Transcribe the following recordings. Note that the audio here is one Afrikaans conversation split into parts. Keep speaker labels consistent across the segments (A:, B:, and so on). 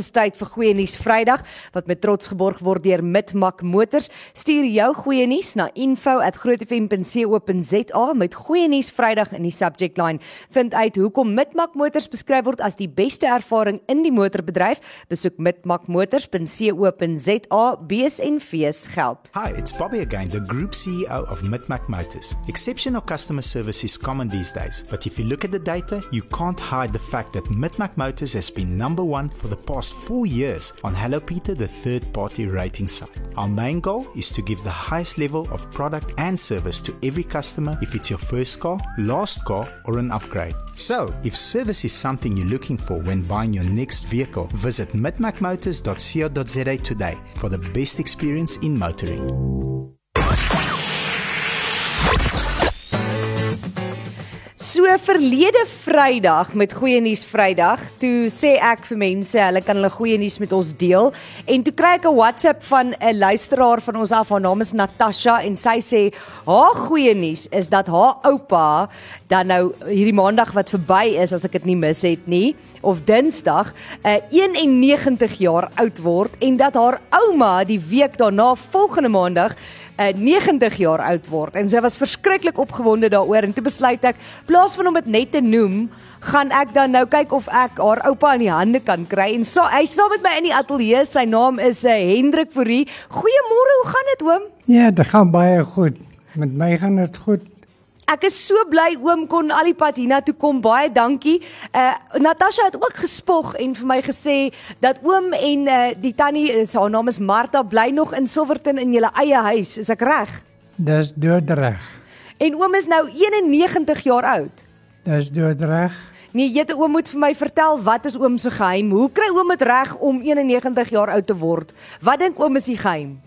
A: dis tyd vir goeie nuus Vrydag wat met trots geborg word deur Mitmak Motors. Stuur jou goeie nuus na info@grootefm.co.za met goeie nuus Vrydag in die subject line. Vind uit hoekom Mitmak Motors beskryf word as die beste ervaring in die motorbedryf. Besoek mitmakmotors.co.za. BSNV's geld.
B: Hi, it's Bobby again, the Group CEO of Mitmac Motors. Exceptional customer service is common these days, but if you look at the data, you can't hide the fact that Mitmac Motors has been number one for the past four years on Hello Peter, the third party rating site. Our main goal is to give the highest level of product and service to every customer if it's your first car, last car, or an upgrade. So, if service is something you're looking for when buying your next vehicle, visit mitmacmotors.co.za today for the best experience in motoring.
A: So verlede Vrydag met goeie nuus Vrydag, toe sê ek vir mense, hulle kan hulle goeie nuus met ons deel. En toe kry ek 'n WhatsApp van 'n luisteraar van ons af, haar naam is Natasha en sy sê haar goeie nuus is dat haar oupa dan nou hierdie maandag wat verby is as ek dit nie mis het nie of Dinsdag uh, 91 jaar oud word en dat haar ouma die week daarna volgende maandag uh, 90 jaar oud word. En sy was verskriklik opgewonde daaroor en toe besluit ek plaas van om dit net te noem gaan ek dan nou kyk of ek haar oupa in die hande kan kry. En so hy saam met my in die ateljee sy naam is uh, Hendrik Fourie. Goeiemôre hoe gaan dit oom?
C: Ja dit gaan baie goed. Met my gaan dit goed
A: Ek is so bly oom kon al die pad hiernatoe kom. Baie dankie. Uh Natasha het ook gespog en vir my gesê dat oom en uh die tannie, haar naam is Martha, bly nog in Silverton in julle eie huis. Is ek reg?
C: Dis doodreg.
A: En oom is nou 91 jaar oud.
C: Dis doodreg.
A: Nee, jette oom moet vir my vertel wat is oom se geheim? Hoe kry oom dit reg om 91 jaar oud te word? Wat dink oom is die geheim?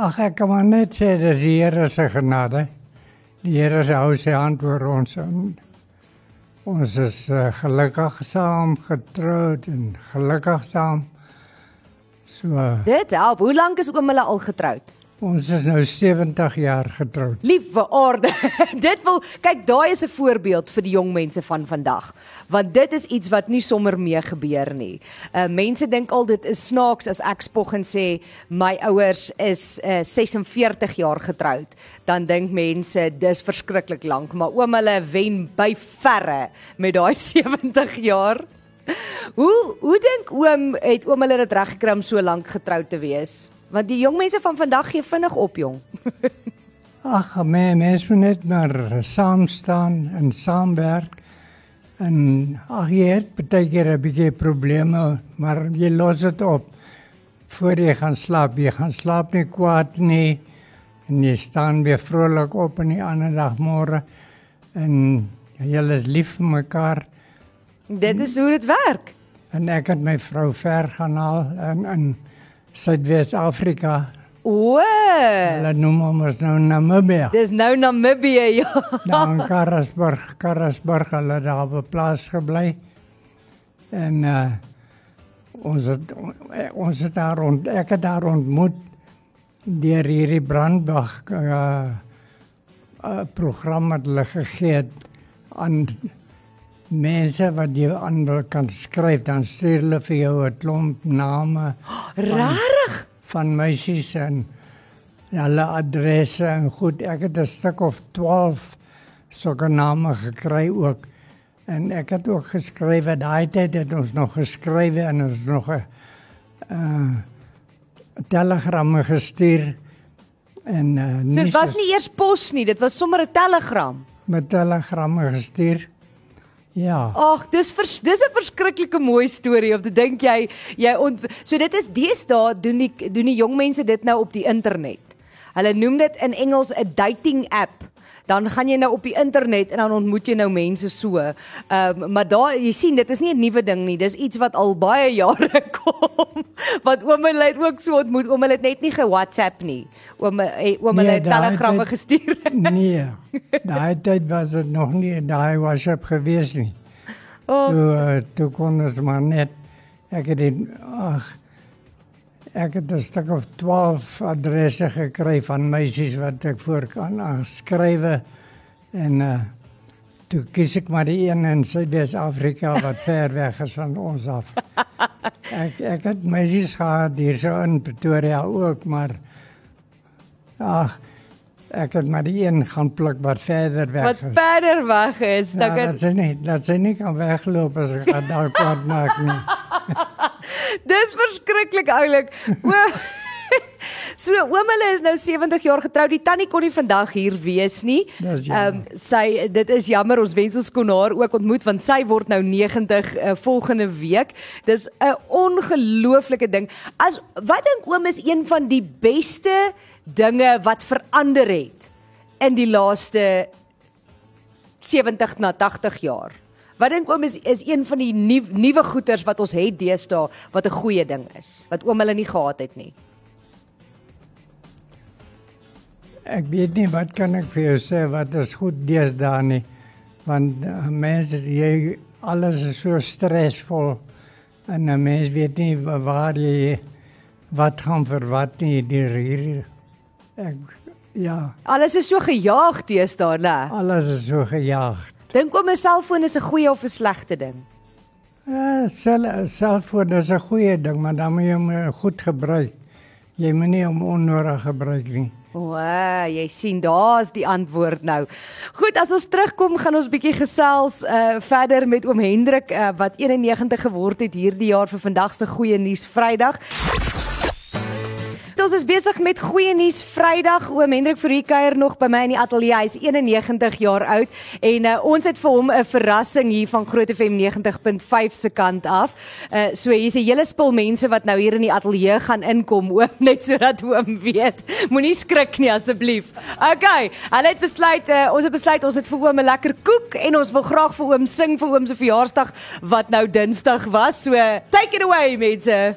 C: Ag ek kan maar net sê dis die Here se genade. Die Here se hou sy hand oor ons en ons is uh, gelukkig saam getroud en gelukkig saam. So
A: Dit help. Hoe lank is oom hulle al getroud?
C: Ons is nou 70 jaar getroud.
A: Liewe aarde. dit wil kyk daai is 'n voorbeeld vir die jong mense van vandag. Want dit is iets wat nie sommer mee gebeur nie. Uh mense dink al dit is snaaks as ek spog en sê my ouers is uh 46 jaar getroud. Dan dink mense dis verskriklik lank, maar oom hulle wen by verre met daai 70 jaar. Hoe hoe dink oom het oom hulle dit reg gekry om so lank getroud te wees? Want die jong mense van vandag gee vinnig op, jong.
C: Ag, men mens moet net maar saam staan en saamwerk. En ag jy het baie keer 'n bietjie probleme, maar jy los dit op voor jy gaan slaap. Jy gaan slaap nie kwaad nie en jy staan weer vrolik op in die ander dag môre en julle is lief vir mekaar.
A: Dit is hoe dit werk.
C: En ek het my vrou ver gaan haal in in Suidwes-Afrika.
A: O.
C: Hulle noem hom ons nou Namibië.
A: Dis nou Namibië, ja.
C: Daar in Karasburg, Karasburg, hulle daar op 'n plaas gebly. En uh ons het ons het daar ont, ek het daar ontmoet deur hierdie brandwag uh, uh program wat hulle gegee het aan mense wat jy aan wil kan skryf dan stuur hulle vir jou 'n klomp name
A: Rarig.
C: van meisies en hulle adresse en goed ek het 'n stuk of 12 sulke name gekry ook en ek het ook geskryf daai tyd het ons nog geskryf en ons nog 'n uh, telegramme gestuur en uh,
A: So dit was nie eers pos nie, dit was sommer 'n telegram.
C: met telegramme gestuur ja
A: Ag, dis vers, dis 'n verskriklike mooi storie om te dink jy jy ont, so dit is deesdae doen die doen die jong mense dit nou op die internet. Hulle noem dit in Engels 'n dating app. Dan gaan jy nou op die internet en dan ontmoet jy nou mense so. Ehm um, maar daar jy sien dit is nie 'n nuwe ding nie. Dis iets wat al baie jare kom. Wat oom hulle het ook so ontmoet. Oom hulle het net nie ge-WhatsApp nie. Oom eh, oom hulle
C: Nee,
A: het telegramme gestuur.
C: nee daai tyd was dit nog nie daai WhatsApp gewees nie
A: Oh,
C: toe uh, toe kon ons maar net ek het die ag ek het 'n stuk of 12 adresse gekry van meisies wat ek voor kan skrywe en uh, toe kies ek maar die een in Suid-Afrika wat ver weg is van ons af. Ek ek het meisies gehad hier so in Pretoria ook, maar ag ek het maar die een gaan pluk wat verder weg
A: Wat
C: is.
A: verder weg is,
C: Ja,
A: dan kan
C: dat sy nie dat sy nie kan wegloop as ek haar daar kwaad maak nie.
A: Dis verskriklik oulik. Oom So oom hulle is nou 70 jaar getroud. Die tannie kon nie vandag hier wees nie.
C: Dis jammer.
A: sy dit is jammer ons wens ons kon haar ook ontmoet want sy word nou 90 uh, volgende week. Dis 'n ongelooflike ding. As wat dink oom is een van die beste dinge wat verander het in die laaste 70 na 80 jaar? Wat dink oom is is een van die nuwe nuwe goeters wat ons het deesdae wat 'n goeie ding is wat oom hulle nie gehad het nie.
C: Ek weet nie wat kan ek vir jou sê wat is goed deesdae nie. Want uh, mense jy alles is so stresvol en 'n mens weet nie wa- waar jy wat gaan vir wat nie deur hier. Ek ja,
A: Alles is so gejaag deesdae, né?
C: alles is so gejaag.
A: Dink oom 'n selfoon is 'n goeie of 'n slegte ding?
C: Ja, sel selfoon is 'n goeie ding, maar dan moet jy hom goed gebruik. Jy moet nie hom onnodig gebruik nie.
A: O, jy sien, daar's die antwoord nou. Goed, as ons terugkom, gaan ons bietjie gesels uh verder met oom Hendrik uh, wat 91 geword het hierdie jaar vir vandag se goeie nuus Vrydag. Ons is besig met goeie nuus Vrydag. Oom Hendrik Fourie kuier nog by my in die ateljee. Hy is 91 jaar oud en uh, ons het vir hom 'n verrassing hier van Groot FM 90.5 se kant af. Uh so hier's 'n hele spul mense wat nou hier in die ateljee gaan inkom, oom, net sodat oom weet. Moenie skrik nie asseblief. Okay, hulle het besluit uh, ons het besluit ons het vir oom 'n lekker koek en ons wil graag vir oom sing vir oom se verjaarsdag wat nou Dinsdag was. So take it away mense.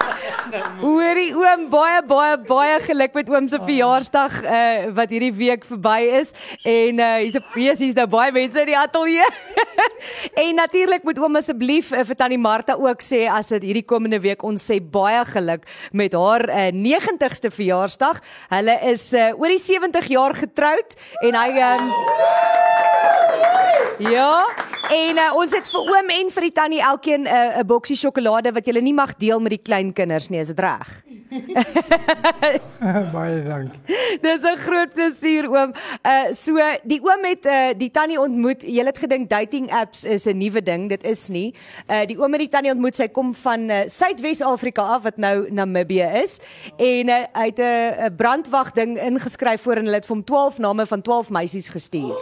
A: Hoorie oom baie baie baie geluk met oom se verjaarsdag uh, wat hierdie week verby is en uh, hier's 'n fees hier's nou baie mense in die ateljee. en natuurlik moet oom asseblief uh, vir tannie Martha ook sê as dit hierdie komende week ons sê baie geluk met haar uh, 90ste verjaarsdag. Hulle is uh, oor die 70 jaar getroud en hy um, Ja, en uh, ons het vir oom en vir die tannie elkeen 'n uh, 'n boksie sjokolade wat jy nie mag deel met die klein kinders nie, is dit reg?
C: Baie dankie.
A: Dis 'n groot plesier oom. Uh so die oom het uh die tannie ontmoet. Jy het gedink dating apps is 'n nuwe ding, dit is nie. Uh die oom het die tannie ontmoet. Sy kom van uh, Suidwes-Afrika af wat nou Namibië is en uh, hy het 'n 'n brandwag ding ingeskryf voor en hulle het vir hom 12 name van 12 meisies gestuur.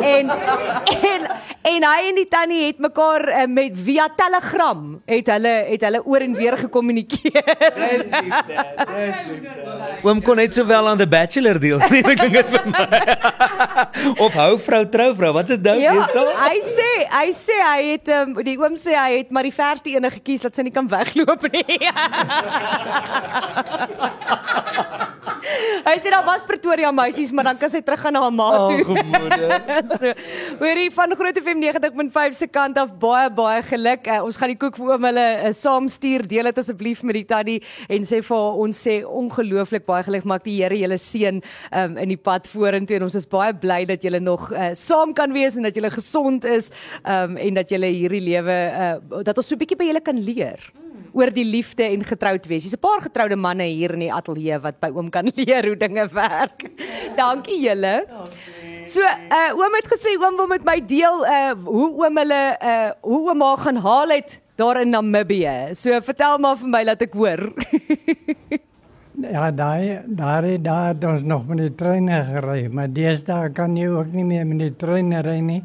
A: En en en hy en die tannie het mekaar uh, met via Telegram het hulle het hulle oor en weer gekommunikeer.
D: Oom kon net sowel aan The Bachelor deel. Nee, ek dink dit vir my. of hou vrou trou vrou. Wat is dit nou?
A: Ja, hy sê, hy sê hy het um, die oom sê hy het maar die verste ene gekies dat sy nie kan wegloop nie. hy sê daar was Pretoria meisies, maar dan kan sy teruggaan na haar ma
D: Ag,
A: toe.
D: moeder.
A: so, hoorie van Groot FM 90.5 se kant af baie baie geluk. Uh, ons gaan die koek vir oom hulle uh, saamstuur. Deel dit asseblief met die tannie en sê vir haar ons sê ongelooflik baie geluk maak die Here julle seën um, in die pad vorentoe en ons is baie bly dat julle nog uh, saam kan wees en dat julle gesond is um, en dat julle hierdie lewe uh, dat ons so 'n bietjie by julle kan leer oor die liefde en getroud wees. Hier's 'n paar getroude manne hier in die ateljee wat by oom kan leer hoe dinge werk. Dankie julle. So, uh oom het gesê oom wil met my deel uh hoe oom hulle uh hoe oom haar gaan haal het daar in Namibië. So vertel maar vir my laat ek hoor.
C: Ja, daar daar het daar ons nog met die treine gery, maar deesdae kan jy ook nie meer met die treine ry nie.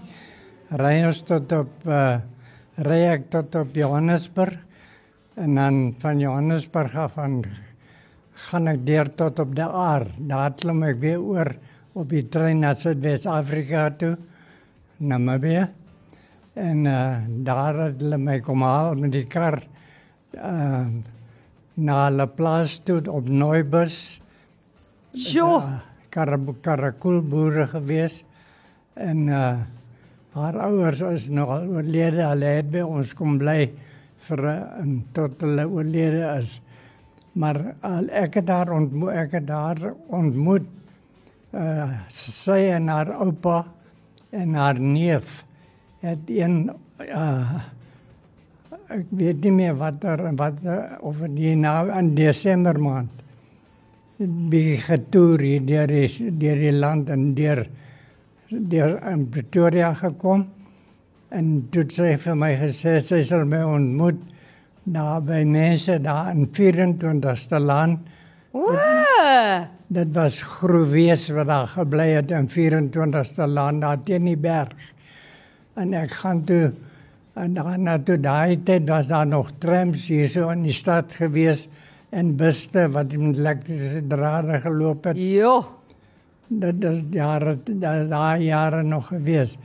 C: Ry ons tot op uh, ry ek tot op Johannesburg en dan van Johannesburg af van gaan ek deur tot op die Aar. Daar klim ek weer oor op die trein na Suid-Afrika toe, Namibië. En uh, daar het hulle my kom haal met die kar uh, na hulle plaas toe op Nooibus
A: Sjoe.
C: uh, karakoolboere gewees en uh haar ouers is nog al oorlede. Hulle het by ons kom bly vir uh, en tot hulle oorlede is. Maar al ek het daar ontmoet, ek het daar ontmoet uh sy en haar oupa en haar neef het een uh ek weet nie meer wat er, wat er, of die nou in Desember maand bietjie getoer hier deur die deur die land en deur deur in Pretoria gekom. En toe sy vir my gesê sy sal my ontmoet daar by mense daar in 24ste land
A: O!
C: Dit was Groewees wat daar gebly het in 24ste land daar teen die berg. En ek gaan toe en dan na toe daai tyd was daar nog trams hier so in die stad gewees en busse wat met elektriese drade geloop het.
A: Jo.
C: Dit is jare daai jare nog gewees.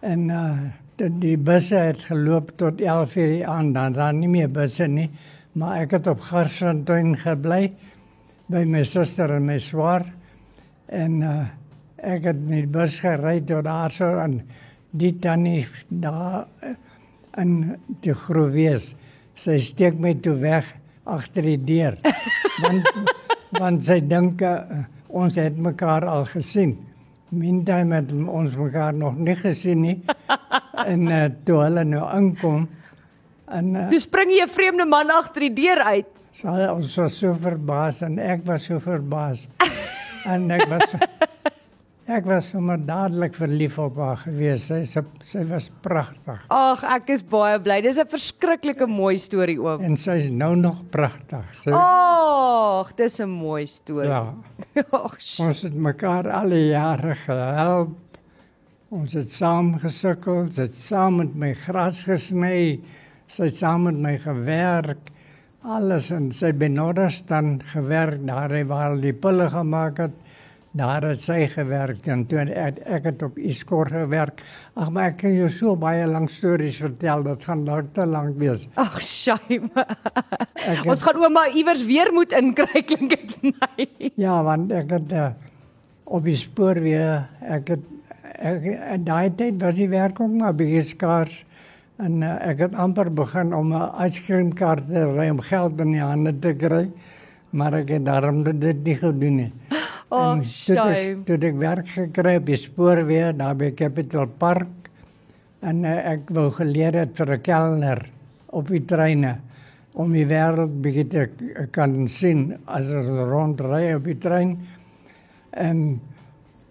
C: En uh die, die busse het geloop tot 11 uur die aand dan dan nie meer busse nie, maar ek het op Garsfontein gebly by my suster en my swaar en uh ek het met bus gery tot daar so en die tannie daar in die Groewees. Sy steek my toe weg agter die deur. want want sy dink uh, ons het mekaar al gesien. Meantime het ons mekaar nog nie gesien nie. en uh, toe hulle nou inkom en uh,
A: Toe spring jy 'n vreemde man agter die deur uit.
C: So, ons was so verbaas en ek was so verbaas. en ek was ek was sommer dadelik verlief op haar gewees. Sy sy, sy was pragtig
A: Ag, ek is baie bly. Dis 'n verskriklike mooi storie oom.
C: en sy is nou nog pragtig. Sy
A: Ag, dis 'n mooi storie.
C: ja,
A: Ag,
C: ons het mekaar al die jare gehelp. Ons het saam gesukkel, sy het saam met my gras gesny, sy het saam met my gewerk. Alles en sy by Noorderstan gewerk, daar het waar hulle die pille gemaak het. Daar het sy gewerk en toe het ek het op Iskor gewerk. Ag maar ek kan jou so baie lank stories vertel, dit gaan dalk te lank wees.
A: ag, shame.
C: Ek
A: Ons gaan ouma iewers weer moet inkry klink dit vir my.
C: Ja, want ek het uh, op die spoorweë, ek het ek daai tyd was die werk ook maar bietjie skaars en uh, ek het amper begin om 'n ijskrimkaart te ry om geld in die hande te kry, maar ek het daarom dit nie gedoen nie.
A: Ag,
C: En toe het ek-
A: shame.
C: Toe het ek werk gekry op die spoorweë daar by Capital Park en uh, ek wou geleer het vir 'n kelner op die treine om die wêreld bietjie te k- kan sien as ons rondry op die trein. En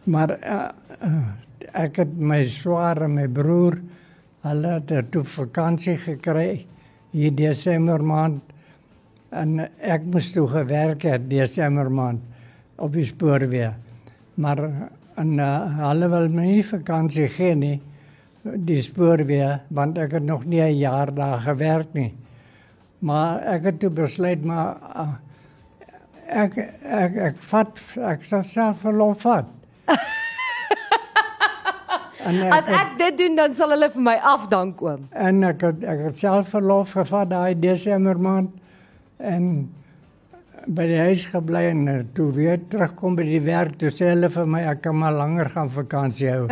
C: maar uh, uh, ek het my swaar en my broer hulle het toe vakansie gekry hier Desember maand en ek moes toe gewerk het Desember maand op die spoorweë. Maar en uh, hulle wil my nie vakansie gee nie die spoorweë want ek het nog nie 'n jaar daar gewerk nie. Maar ek het toe besluit maar uh, ek ek ek vat ek sal self verlof vat. en
A: As ek dit doen dan sal hulle vir my afdank oom.
C: en ek het, ek het self verlof gevat daai Desember maand en by die huis gebly en eh, toe weer terugkom by die werk toe sê hulle vir my ek kan maar langer gaan vakansie hou.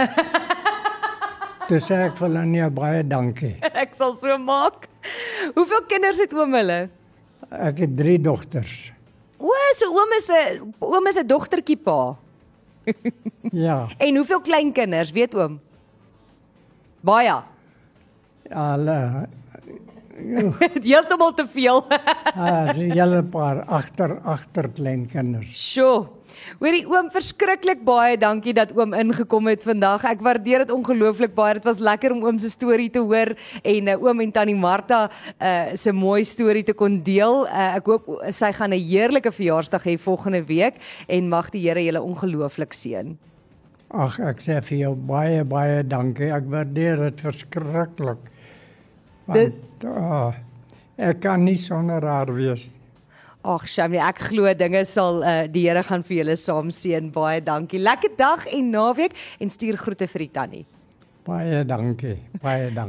C: toe sê ek vir hulle nee baie dankie.
A: Ek sal so maak. Hoeveel kinders het oom hulle?
C: Ek het drie dogters.
A: O, so oom is 'n oom is 'n dogtertjie pa.
C: Ja,
A: En hoeveel kleinkinders, weet oom? Baie.
C: hulle
A: Heeltemal te veel.
C: Ah, is 'n hele paar agter agter kleinkinders.
A: Sjoe. Hoorie oom, verskriklik baie dankie dat oom ingekom het vandag. Ek waardeer dit ongelooflik baie. Dit was lekker om oom se storie te hoor en uh, oom en tannie Martha uh, se mooi storie te kon deel. Uh, ek hoop sy gaan 'n heerlike verjaarsdag hê volgende week en mag die Here julle ongelooflik seën.
C: Ag, ek sê vir jou baie baie dankie. Ek waardeer dit verskriklik. Want oh, ek kan nie sonder haar wees. nie.
A: Ag, Shamie, ek glo dinge sal uh, die Here gaan vir julle saam seën. Baie dankie. Lekker dag en naweek en stuur groete vir die tannie.
C: Baie dankie. Baie dankie.